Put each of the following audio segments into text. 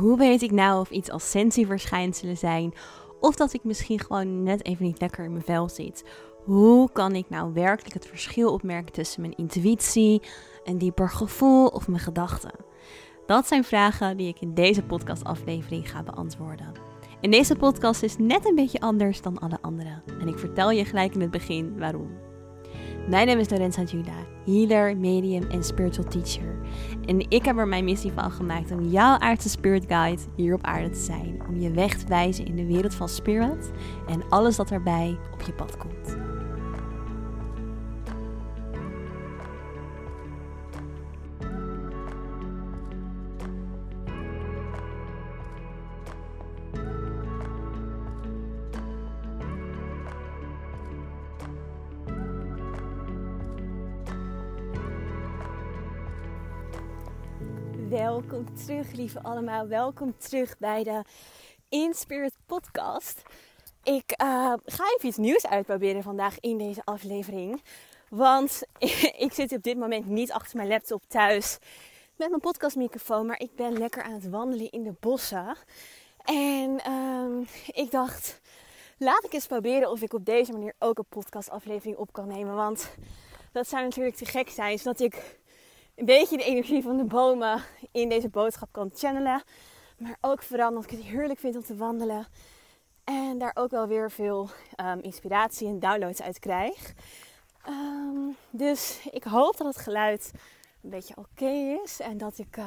Hoe weet ik nou of iets ascensieverschijnselen zijn of dat ik misschien gewoon net even niet lekker in mijn vel zit? Hoe kan ik nou werkelijk het verschil opmerken tussen mijn intuïtie, een dieper gevoel of mijn gedachten? Dat zijn vragen die ik in deze podcastaflevering ga beantwoorden. En deze podcast is net een beetje anders dan alle andere. En ik vertel je gelijk in het begin waarom. Mijn naam is Lorenza Jula, healer, medium en spiritual teacher. En ik heb er mijn missie van gemaakt om jouw aardse spirit guide hier op aarde te zijn. Om je weg te wijzen in de wereld van spirit en alles wat daarbij op je pad komt. Welkom terug, lieve allemaal. Welkom terug bij de In Spirit podcast. Ik uh, ga even iets nieuws uitproberen vandaag in deze aflevering. Want ik zit op dit moment niet achter mijn laptop thuis met mijn podcastmicrofoon. Maar ik ben lekker aan het wandelen in de bossen. En uh, ik dacht, laat ik eens proberen of ik op deze manier ook een podcastaflevering op kan nemen. Want dat zou natuurlijk te gek zijn, zodat ik een beetje de energie van de bomen in deze boodschap kan channelen. Maar ook vooral omdat ik het heerlijk vind om te wandelen. En daar ook wel weer veel um, inspiratie en downloads uit krijg. Um, dus ik hoop dat het geluid een beetje oké is. En dat ik uh,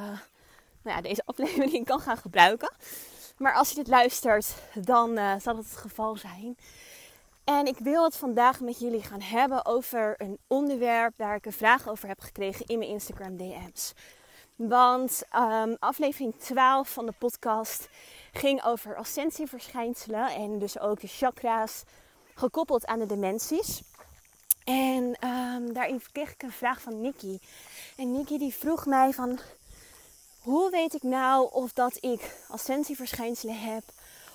nou ja, deze aflevering kan gaan gebruiken. Maar als je dit luistert, dan uh, zal het het geval zijn. En ik wil het vandaag met jullie gaan hebben over een onderwerp waar ik een vraag over heb gekregen in mijn Instagram DM's. Want um, aflevering 12 van de podcast ging over ascensieverschijnselen en dus ook de chakra's gekoppeld aan de dimensies. En um, daarin kreeg ik een vraag van Nikki. En Nikki die vroeg mij van, hoe weet ik nou of dat ik ascensieverschijnselen heb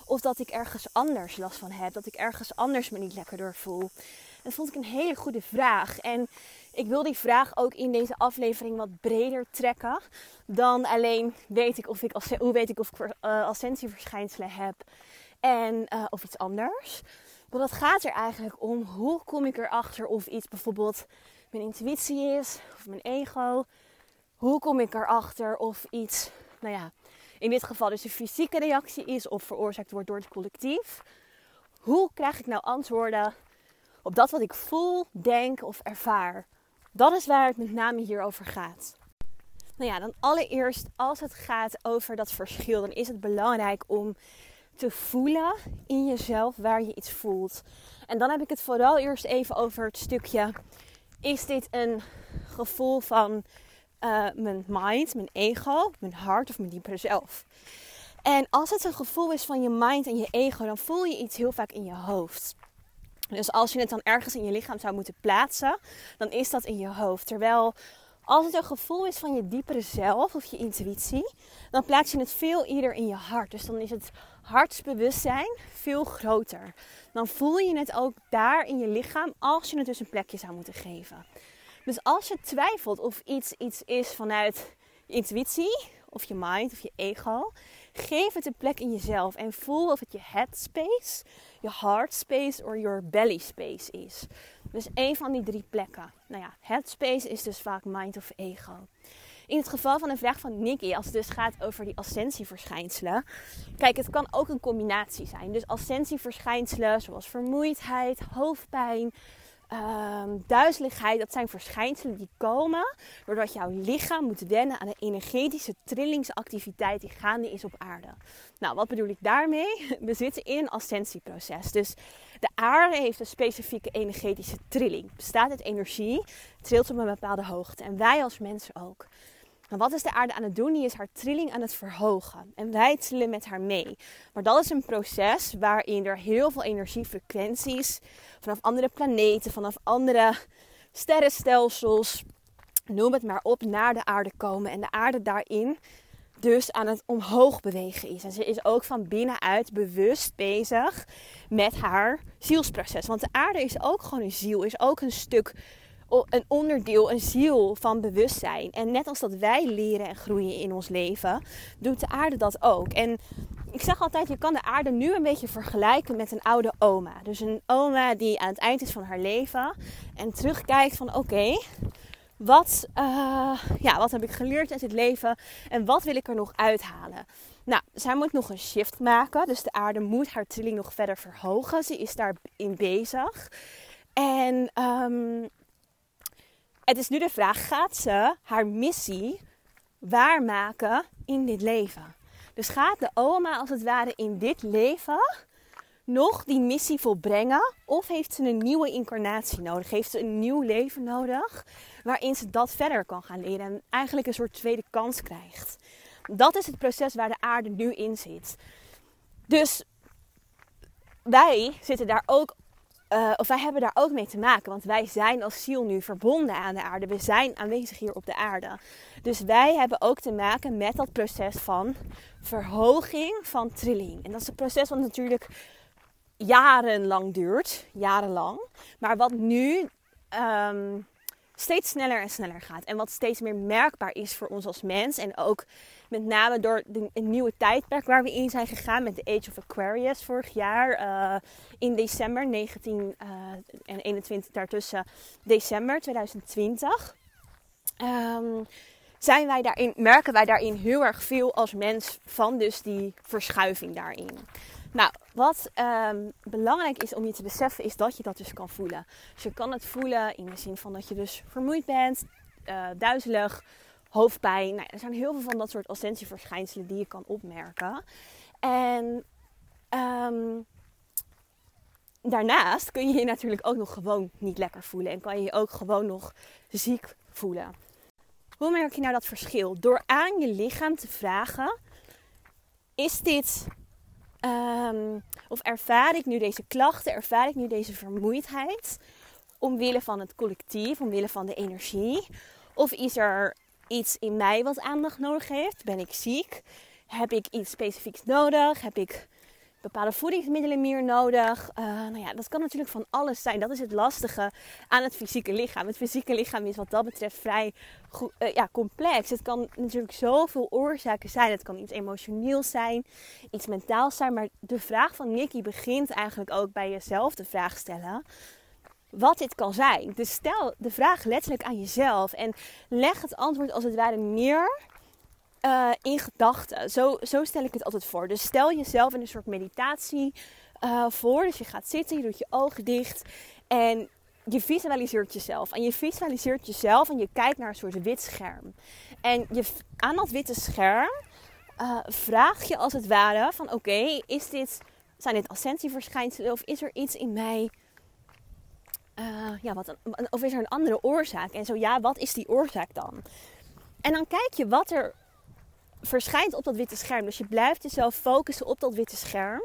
of dat ik ergens anders last van heb. Dat ik ergens anders me niet lekker door voel. Dat vond ik een hele goede vraag. En ik wil die vraag ook in deze aflevering wat breder trekken. Dan alleen weet ik of ik, hoe weet ik of ik uh, ascensieverschijnselen heb. En, uh, of iets anders. Maar dat gaat er eigenlijk om. Hoe kom ik erachter of iets bijvoorbeeld mijn intuïtie is. Of mijn ego. Hoe kom ik erachter of iets, nou ja, in dit geval dus een fysieke reactie is of veroorzaakt wordt door het collectief. Hoe krijg ik nou antwoorden op dat wat ik voel, denk of ervaar? Dat is waar het met name hier over gaat. Nou ja, dan allereerst als het gaat over dat verschil, dan is het belangrijk om te voelen in jezelf waar je iets voelt. En dan heb ik het vooral eerst even over het stukje: is dit een gevoel van uh, mijn mind, mijn ego, mijn hart of mijn diepere zelf. En als het een gevoel is van je mind en je ego, dan voel je iets heel vaak in je hoofd. Dus als je het dan ergens in je lichaam zou moeten plaatsen, dan is dat in je hoofd. Terwijl als het een gevoel is van je diepere zelf of je intuïtie, dan plaats je het veel eerder in je hart. Dus dan is het hartsbewustzijn veel groter. Dan voel je het ook daar in je lichaam als je het dus een plekje zou moeten geven. Dus als je twijfelt of iets iets is vanuit je intuïtie, of je mind, of je ego, geef het een plek in jezelf en voel of het je headspace, je heart space of your belly space is. Dus één van die drie plekken. Nou ja, headspace is dus vaak mind of ego. In het geval van een vraag van Nicky, als het dus gaat over die ascensieverschijnselen. Kijk, het kan ook een combinatie zijn. Dus ascensieverschijnselen zoals vermoeidheid, hoofdpijn, um, duizeligheid, dat zijn verschijnselen die komen doordat jouw lichaam moet wennen aan de energetische trillingsactiviteit die gaande is op aarde. Nou, wat bedoel ik daarmee? We zitten in een ascensieproces. Dus de aarde heeft een specifieke energetische trilling. Bestaat uit energie, trilt op een bepaalde hoogte. En wij als mensen ook. Maar wat is de aarde aan het doen? Die is haar trilling aan het verhogen. En wij trillen met haar mee. Maar dat is een proces waarin er heel veel energiefrequenties vanaf andere planeten, vanaf andere sterrenstelsels, noem het maar op, naar de aarde komen. En de aarde daarin dus aan het omhoog bewegen is. En ze is ook van binnenuit bewust bezig met haar zielsproces. Want de aarde is ook gewoon een ziel, is ook een stuk een onderdeel, een ziel van bewustzijn. En net als dat wij leren en groeien in ons leven, doet de aarde dat ook. En ik zeg altijd, je kan de aarde nu een beetje vergelijken met een oude oma. Dus een oma die aan het eind is van haar leven en terugkijkt van oké, wat, uh, ja, wat heb ik geleerd uit het leven en wat wil ik er nog uithalen? Nou, zij moet nog een shift maken. Dus de aarde moet haar trilling nog verder verhogen. Ze is daarin bezig. En um, het is nu de vraag: gaat ze haar missie waarmaken in dit leven? Dus gaat de oma als het ware in dit leven nog die missie volbrengen? Of heeft ze een nieuwe incarnatie nodig? Heeft ze een nieuw leven nodig waarin ze dat verder kan gaan leren en eigenlijk een soort tweede kans krijgt? Dat is het proces waar de aarde nu in zit. Dus wij zitten daar ook, uh, of wij hebben daar ook mee te maken. Want wij zijn als ziel nu verbonden aan de aarde. We zijn aanwezig hier op de aarde. Dus wij hebben ook te maken met dat proces van verhoging van trilling. En dat is een proces wat natuurlijk jarenlang duurt. Jarenlang. Maar wat nu um, steeds sneller en sneller gaat. En wat steeds meer merkbaar is voor ons als mens. En ook met name door de, een nieuwe tijdperk waar we in zijn gegaan met de Age of Aquarius vorig jaar. Uh, in december 19 uh, en 21 daartussen december 2020. Um, zijn wij daarin, merken wij daarin heel erg veel als mens van dus die verschuiving daarin. Nou, wat um, belangrijk is om je te beseffen, is dat je dat dus kan voelen. Dus je kan het voelen in de zin van dat je dus vermoeid bent, uh, duizelig, hoofdpijn. Nou, er zijn heel veel van dat soort ascensieverschijnselen die je kan opmerken. En um, daarnaast kun je je natuurlijk ook nog gewoon niet lekker voelen. En kan je je ook gewoon nog ziek voelen. Hoe merk je nou dat verschil? Door aan je lichaam te vragen: is dit. Um, of ervaar ik nu deze klachten, ervaar ik nu deze vermoeidheid omwille van het collectief, omwille van de energie? Of is er iets in mij wat aandacht nodig heeft? Ben ik ziek? Heb ik iets specifieks nodig? Heb ik bepaalde voedingsmiddelen meer nodig? Uh, nou ja, dat kan natuurlijk van alles zijn. Dat is het lastige aan het fysieke lichaam. Het fysieke lichaam is wat dat betreft vrij uh, ja, complex. Het kan natuurlijk zoveel oorzaken zijn. Het kan iets emotioneels zijn, iets mentaals zijn. Maar de vraag van Nicky begint eigenlijk ook bij jezelf de vraag stellen wat dit kan zijn. Dus stel de vraag letterlijk aan jezelf en leg het antwoord als het ware neer uh, in gedachten. Zo, zo stel ik het altijd voor. Dus stel jezelf in een soort meditatie uh, voor. Dus je gaat zitten, je doet je ogen dicht en je visualiseert jezelf. En je visualiseert jezelf en je kijkt naar een soort wit scherm. En je, aan dat witte scherm uh, vraag je als het ware van oké, is dit, zijn dit ascensieverschijnselen of is er iets in mij uh, ja, wat of is er een andere oorzaak? En zo ja, wat is die oorzaak dan? En dan kijk je wat er verschijnt op dat witte scherm. Dus je blijft jezelf focussen op dat witte scherm.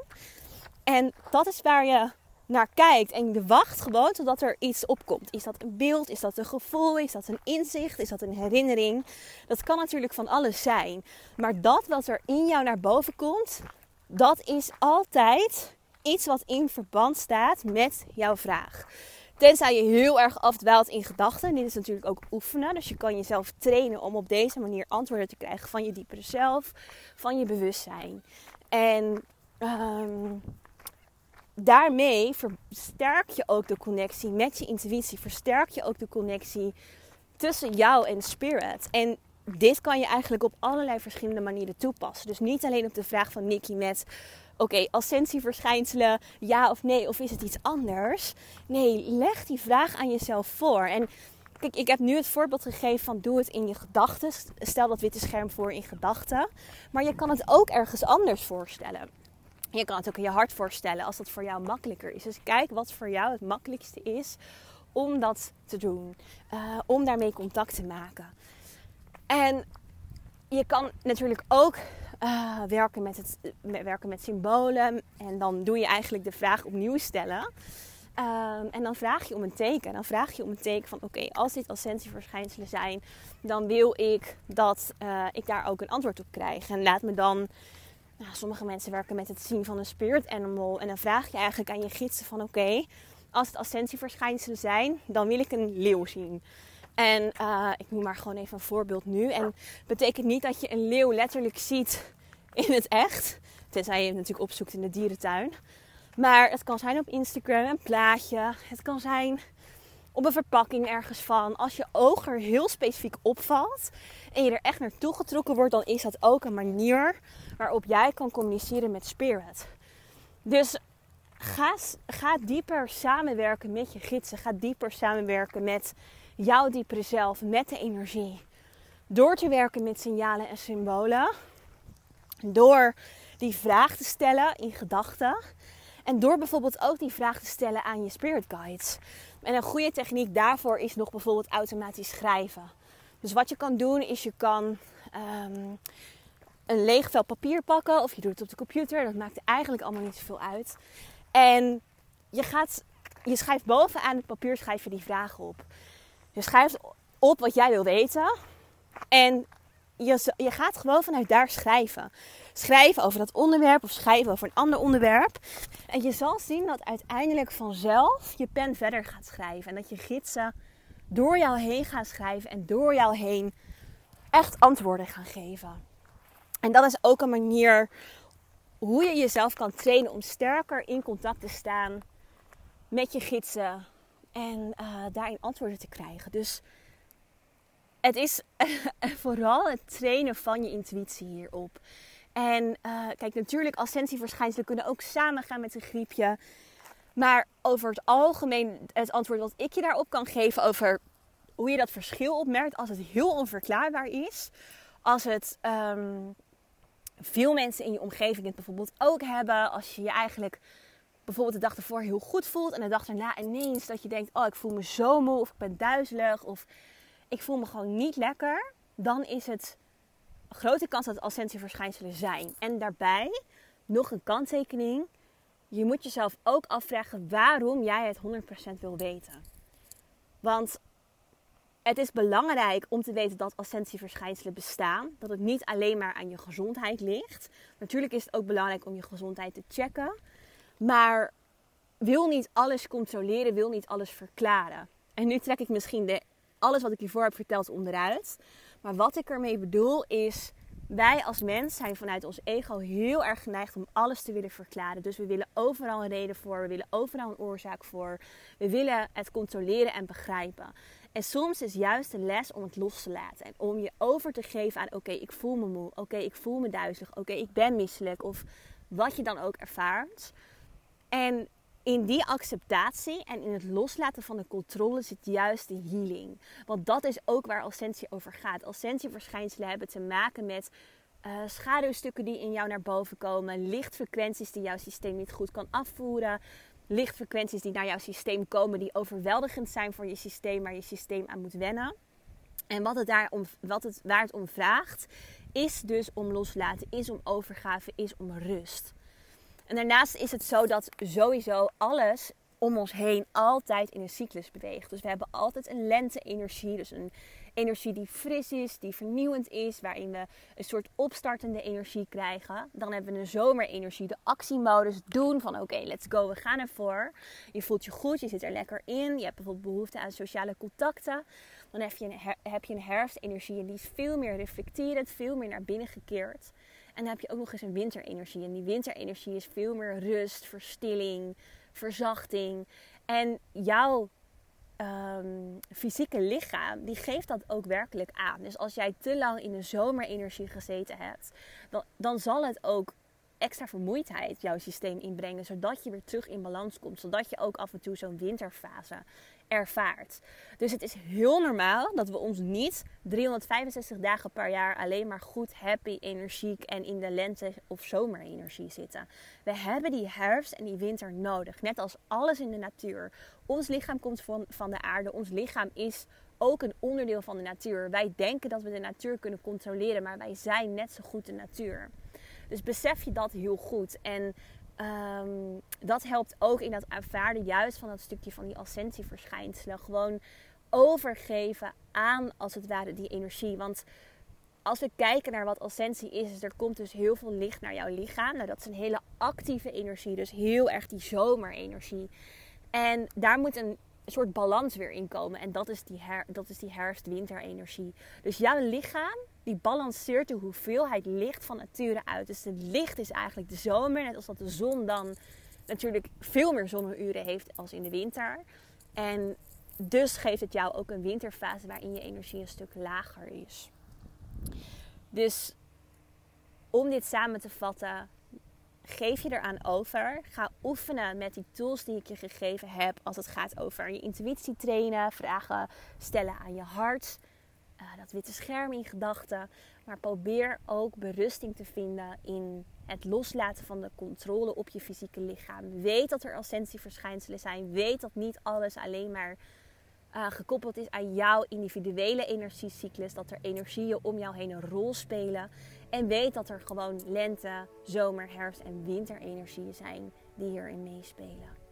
En dat is waar je naar kijkt. En je wacht gewoon totdat er iets opkomt. Is dat een beeld? Is dat een gevoel? Is dat een inzicht? Is dat een herinnering? Dat kan natuurlijk van alles zijn. Maar dat wat er in jou naar boven komt, dat is altijd iets wat in verband staat met jouw vraag. Tenzij je heel erg afdwaalt in gedachten. Dit is natuurlijk ook oefenen. Dus je kan jezelf trainen om op deze manier antwoorden te krijgen van je diepere zelf, van je bewustzijn. En um, daarmee versterk je ook de connectie met je intuïtie. Versterk je ook de connectie tussen jou en spirit. En dit kan je eigenlijk op allerlei verschillende manieren toepassen. Dus niet alleen op de vraag van Nikki met oké, okay, ascensieverschijnselen, ja of nee, of is het iets anders? Nee, leg die vraag aan jezelf voor. En kijk, ik heb nu het voorbeeld gegeven van doe het in je gedachten. Stel dat witte scherm voor in gedachten. Maar je kan het ook ergens anders voorstellen. Je kan het ook in je hart voorstellen als dat voor jou makkelijker is. Dus kijk wat voor jou het makkelijkste is om dat te doen. Uh, om daarmee contact te maken. En je kan natuurlijk ook uh, werken, met het, werken met symbolen. En dan doe je eigenlijk de vraag opnieuw stellen. Um, en dan vraag je om een teken. Dan vraag je om een teken van: oké, als dit ascensieverschijnselen zijn, dan wil ik dat uh, ik daar ook een antwoord op krijg. En laat me dan. Nou, sommige mensen werken met het zien van een spirit animal. En dan vraag je eigenlijk aan je gidsen van: oké, als het ascensieverschijnselen zijn, dan wil ik een leeuw zien. En uh, ik noem maar gewoon even een voorbeeld nu. En betekent niet dat je een leeuw letterlijk ziet in het echt. Tenzij je het natuurlijk opzoekt in de dierentuin. Maar het kan zijn op Instagram, een plaatje. Het kan zijn op een verpakking ergens van. Als je oog er heel specifiek opvalt en je er echt naartoe getrokken wordt, dan is dat ook een manier waarop jij kan communiceren met spirit. Dus ga, ga dieper samenwerken met je gidsen. Ga dieper samenwerken met jouw diepere zelf, met de energie. Door te werken met signalen en symbolen. Door die vraag te stellen in gedachten. En door bijvoorbeeld ook die vraag te stellen aan je spirit guides. En een goede techniek daarvoor is nog bijvoorbeeld automatisch schrijven. Dus wat je kan doen is je kan ehm, een leeg vel papier pakken of je doet het op de computer. Dat maakt eigenlijk allemaal niet zoveel uit. En je, gaat, je schrijft bovenaan het papier schrijf je die vragen op. Je schrijft op wat jij wil weten. En je, je gaat gewoon vanuit daar schrijven. Schrijven over dat onderwerp of schrijven over een ander onderwerp. En je zal zien dat uiteindelijk vanzelf je pen verder gaat schrijven. En dat je gidsen door jou heen gaan schrijven en door jou heen echt antwoorden gaan geven. En dat is ook een manier hoe je jezelf kan trainen om sterker in contact te staan met je gidsen en uh, daarin antwoorden te krijgen. Dus het is vooral het trainen van je intuïtie hierop. En uh, kijk, natuurlijk, ascensieverschijnselen kunnen ook samengaan met een griepje. Maar over het algemeen, het antwoord wat ik je daarop kan geven over hoe je dat verschil opmerkt als het heel onverklaarbaar is. Als het um, veel mensen in je omgeving het bijvoorbeeld ook hebben. Als je je eigenlijk bijvoorbeeld de dag ervoor heel goed voelt en de dag daarna ineens dat je denkt: Oh, ik voel me zo moe of ik ben duizelig of ik voel me gewoon niet lekker. Dan is het een grote kans dat het zijn. En daarbij nog een kanttekening. Je moet jezelf ook afvragen waarom jij het 100% wil weten. Want het is belangrijk om te weten dat ascensieverschijnselen bestaan. Dat het niet alleen maar aan je gezondheid ligt. Natuurlijk is het ook belangrijk om je gezondheid te checken. Maar wil niet alles controleren, wil niet alles verklaren. En nu trek ik misschien de, alles wat ik hiervoor heb verteld onderuit. Maar wat ik ermee bedoel is, wij als mens zijn vanuit ons ego heel erg geneigd om alles te willen verklaren. Dus we willen overal een reden voor, we willen overal een oorzaak voor. We willen het controleren en begrijpen. En soms is juist de les om het los te laten. En om je over te geven aan: oké, ik voel me moe. Oké, ik voel me duizelig. Oké, ik ben misselijk. Of wat je dan ook ervaart. En in die acceptatie en in het loslaten van de controle zit juist de healing. Want dat is ook waar ascensie over gaat. Ascensieverschijnselen hebben te maken met uh, schaduwstukken die in jou naar boven komen, lichtfrequenties die jouw systeem niet goed kan afvoeren, lichtfrequenties die naar jouw systeem komen, die overweldigend zijn voor je systeem, waar je systeem aan moet wennen. En wat het daar om, wat het, waar het om vraagt, is dus om loslaten, is om overgave, is om rust. En daarnaast is het zo dat sowieso alles om ons heen altijd in een cyclus beweegt. Dus we hebben altijd een lente-energie, dus een energie die fris is, die vernieuwend is, waarin we een soort opstartende energie krijgen. Dan hebben we een zomerenergie, de actiemodus doen van oké, let's go, we gaan ervoor. Je voelt je goed, je zit er lekker in, je hebt bijvoorbeeld behoefte aan sociale contacten. Dan heb je een, heb je een herfstenergie en die is veel meer reflecterend, veel meer naar binnen gekeerd. En dan heb je ook nog eens een winterenergie. En die winterenergie is veel meer rust, verstilling, verzachting. En jouw um, fysieke lichaam, die geeft dat ook werkelijk aan. Dus als jij te lang in de zomerenergie gezeten hebt, dan, dan zal het ook extra vermoeidheid jouw systeem inbrengen, zodat je weer terug in balans komt, zodat je ook af en toe zo'n winterfase Dus het is heel normaal dat we ons niet 365 dagen per jaar alleen maar goed, happy, energiek en in de lente- of zomerenergie zitten. We hebben die herfst en die winter nodig, net als alles in de natuur. Ons lichaam komt van, van de aarde, ons lichaam is ook een onderdeel van de natuur. Wij denken dat we de natuur kunnen controleren, maar wij zijn net zo goed de natuur. Dus besef je dat heel goed. En um, dat helpt ook in dat aanvaarden juist van dat stukje van die ascensieverschijnselen. Gewoon overgeven aan, als het ware, die energie. Want als we kijken naar wat ascensie is, is er komt dus heel veel licht naar jouw lichaam. Nou, dat is een hele actieve energie, dus heel erg die zomerenergie. En daar moet een soort balans weer in komen. En dat is die, her, dat is die herfst-winter-energie. Dus jouw lichaam die balanceert de hoeveelheid licht van nature uit. Dus het licht is eigenlijk de zomer. Net als dat de zon dan natuurlijk veel meer zonneuren heeft als in de winter. En dus geeft het jou ook een winterfase waarin je energie een stuk lager is. Dus om dit samen te vatten, geef je eraan over. Ga oefenen met die tools die ik je gegeven heb als het gaat over je intuïtie trainen, vragen stellen aan je hart, uh, dat witte scherm in gedachten. Maar probeer ook berusting te vinden in het loslaten van de controle op je fysieke lichaam. Weet dat er ascensieverschijnselen zijn. Weet dat niet alles alleen maar uh, gekoppeld is aan jouw individuele energiecyclus. Dat er energieën om jou heen een rol spelen. En weet dat er gewoon lente, zomer, herfst en winterenergieën zijn die hierin meespelen.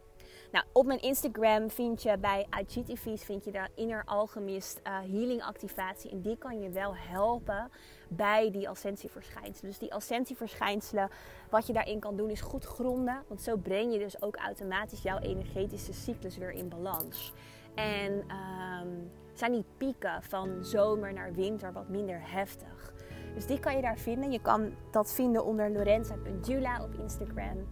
Nou, op mijn Instagram vind je bij IGTV's vind je de Inner Alchemist uh, Healing Activatie. En die kan je wel helpen bij die ascensieverschijnselen. Dus die ascensieverschijnselen, wat je daarin kan doen is goed gronden. Want zo breng je dus ook automatisch jouw energetische cyclus weer in balans. En um, zijn die pieken van zomer naar winter wat minder heftig. Dus die kan je daar vinden. Je kan dat vinden onder lorenza.jula op Instagram.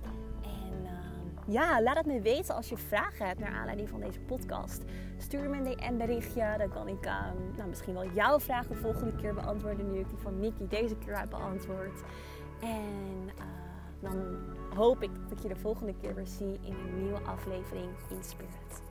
Ja, laat het me weten als je vragen hebt naar aanleiding van deze podcast. Stuur me een DM-berichtje. Dan kan ik uh, nou, misschien wel jouw vraag de volgende keer beantwoorden. Nu ik die van Mickey deze keer heb beantwoord. En uh, dan hoop ik dat ik je de volgende keer weer zie in een nieuwe aflevering in Spirit.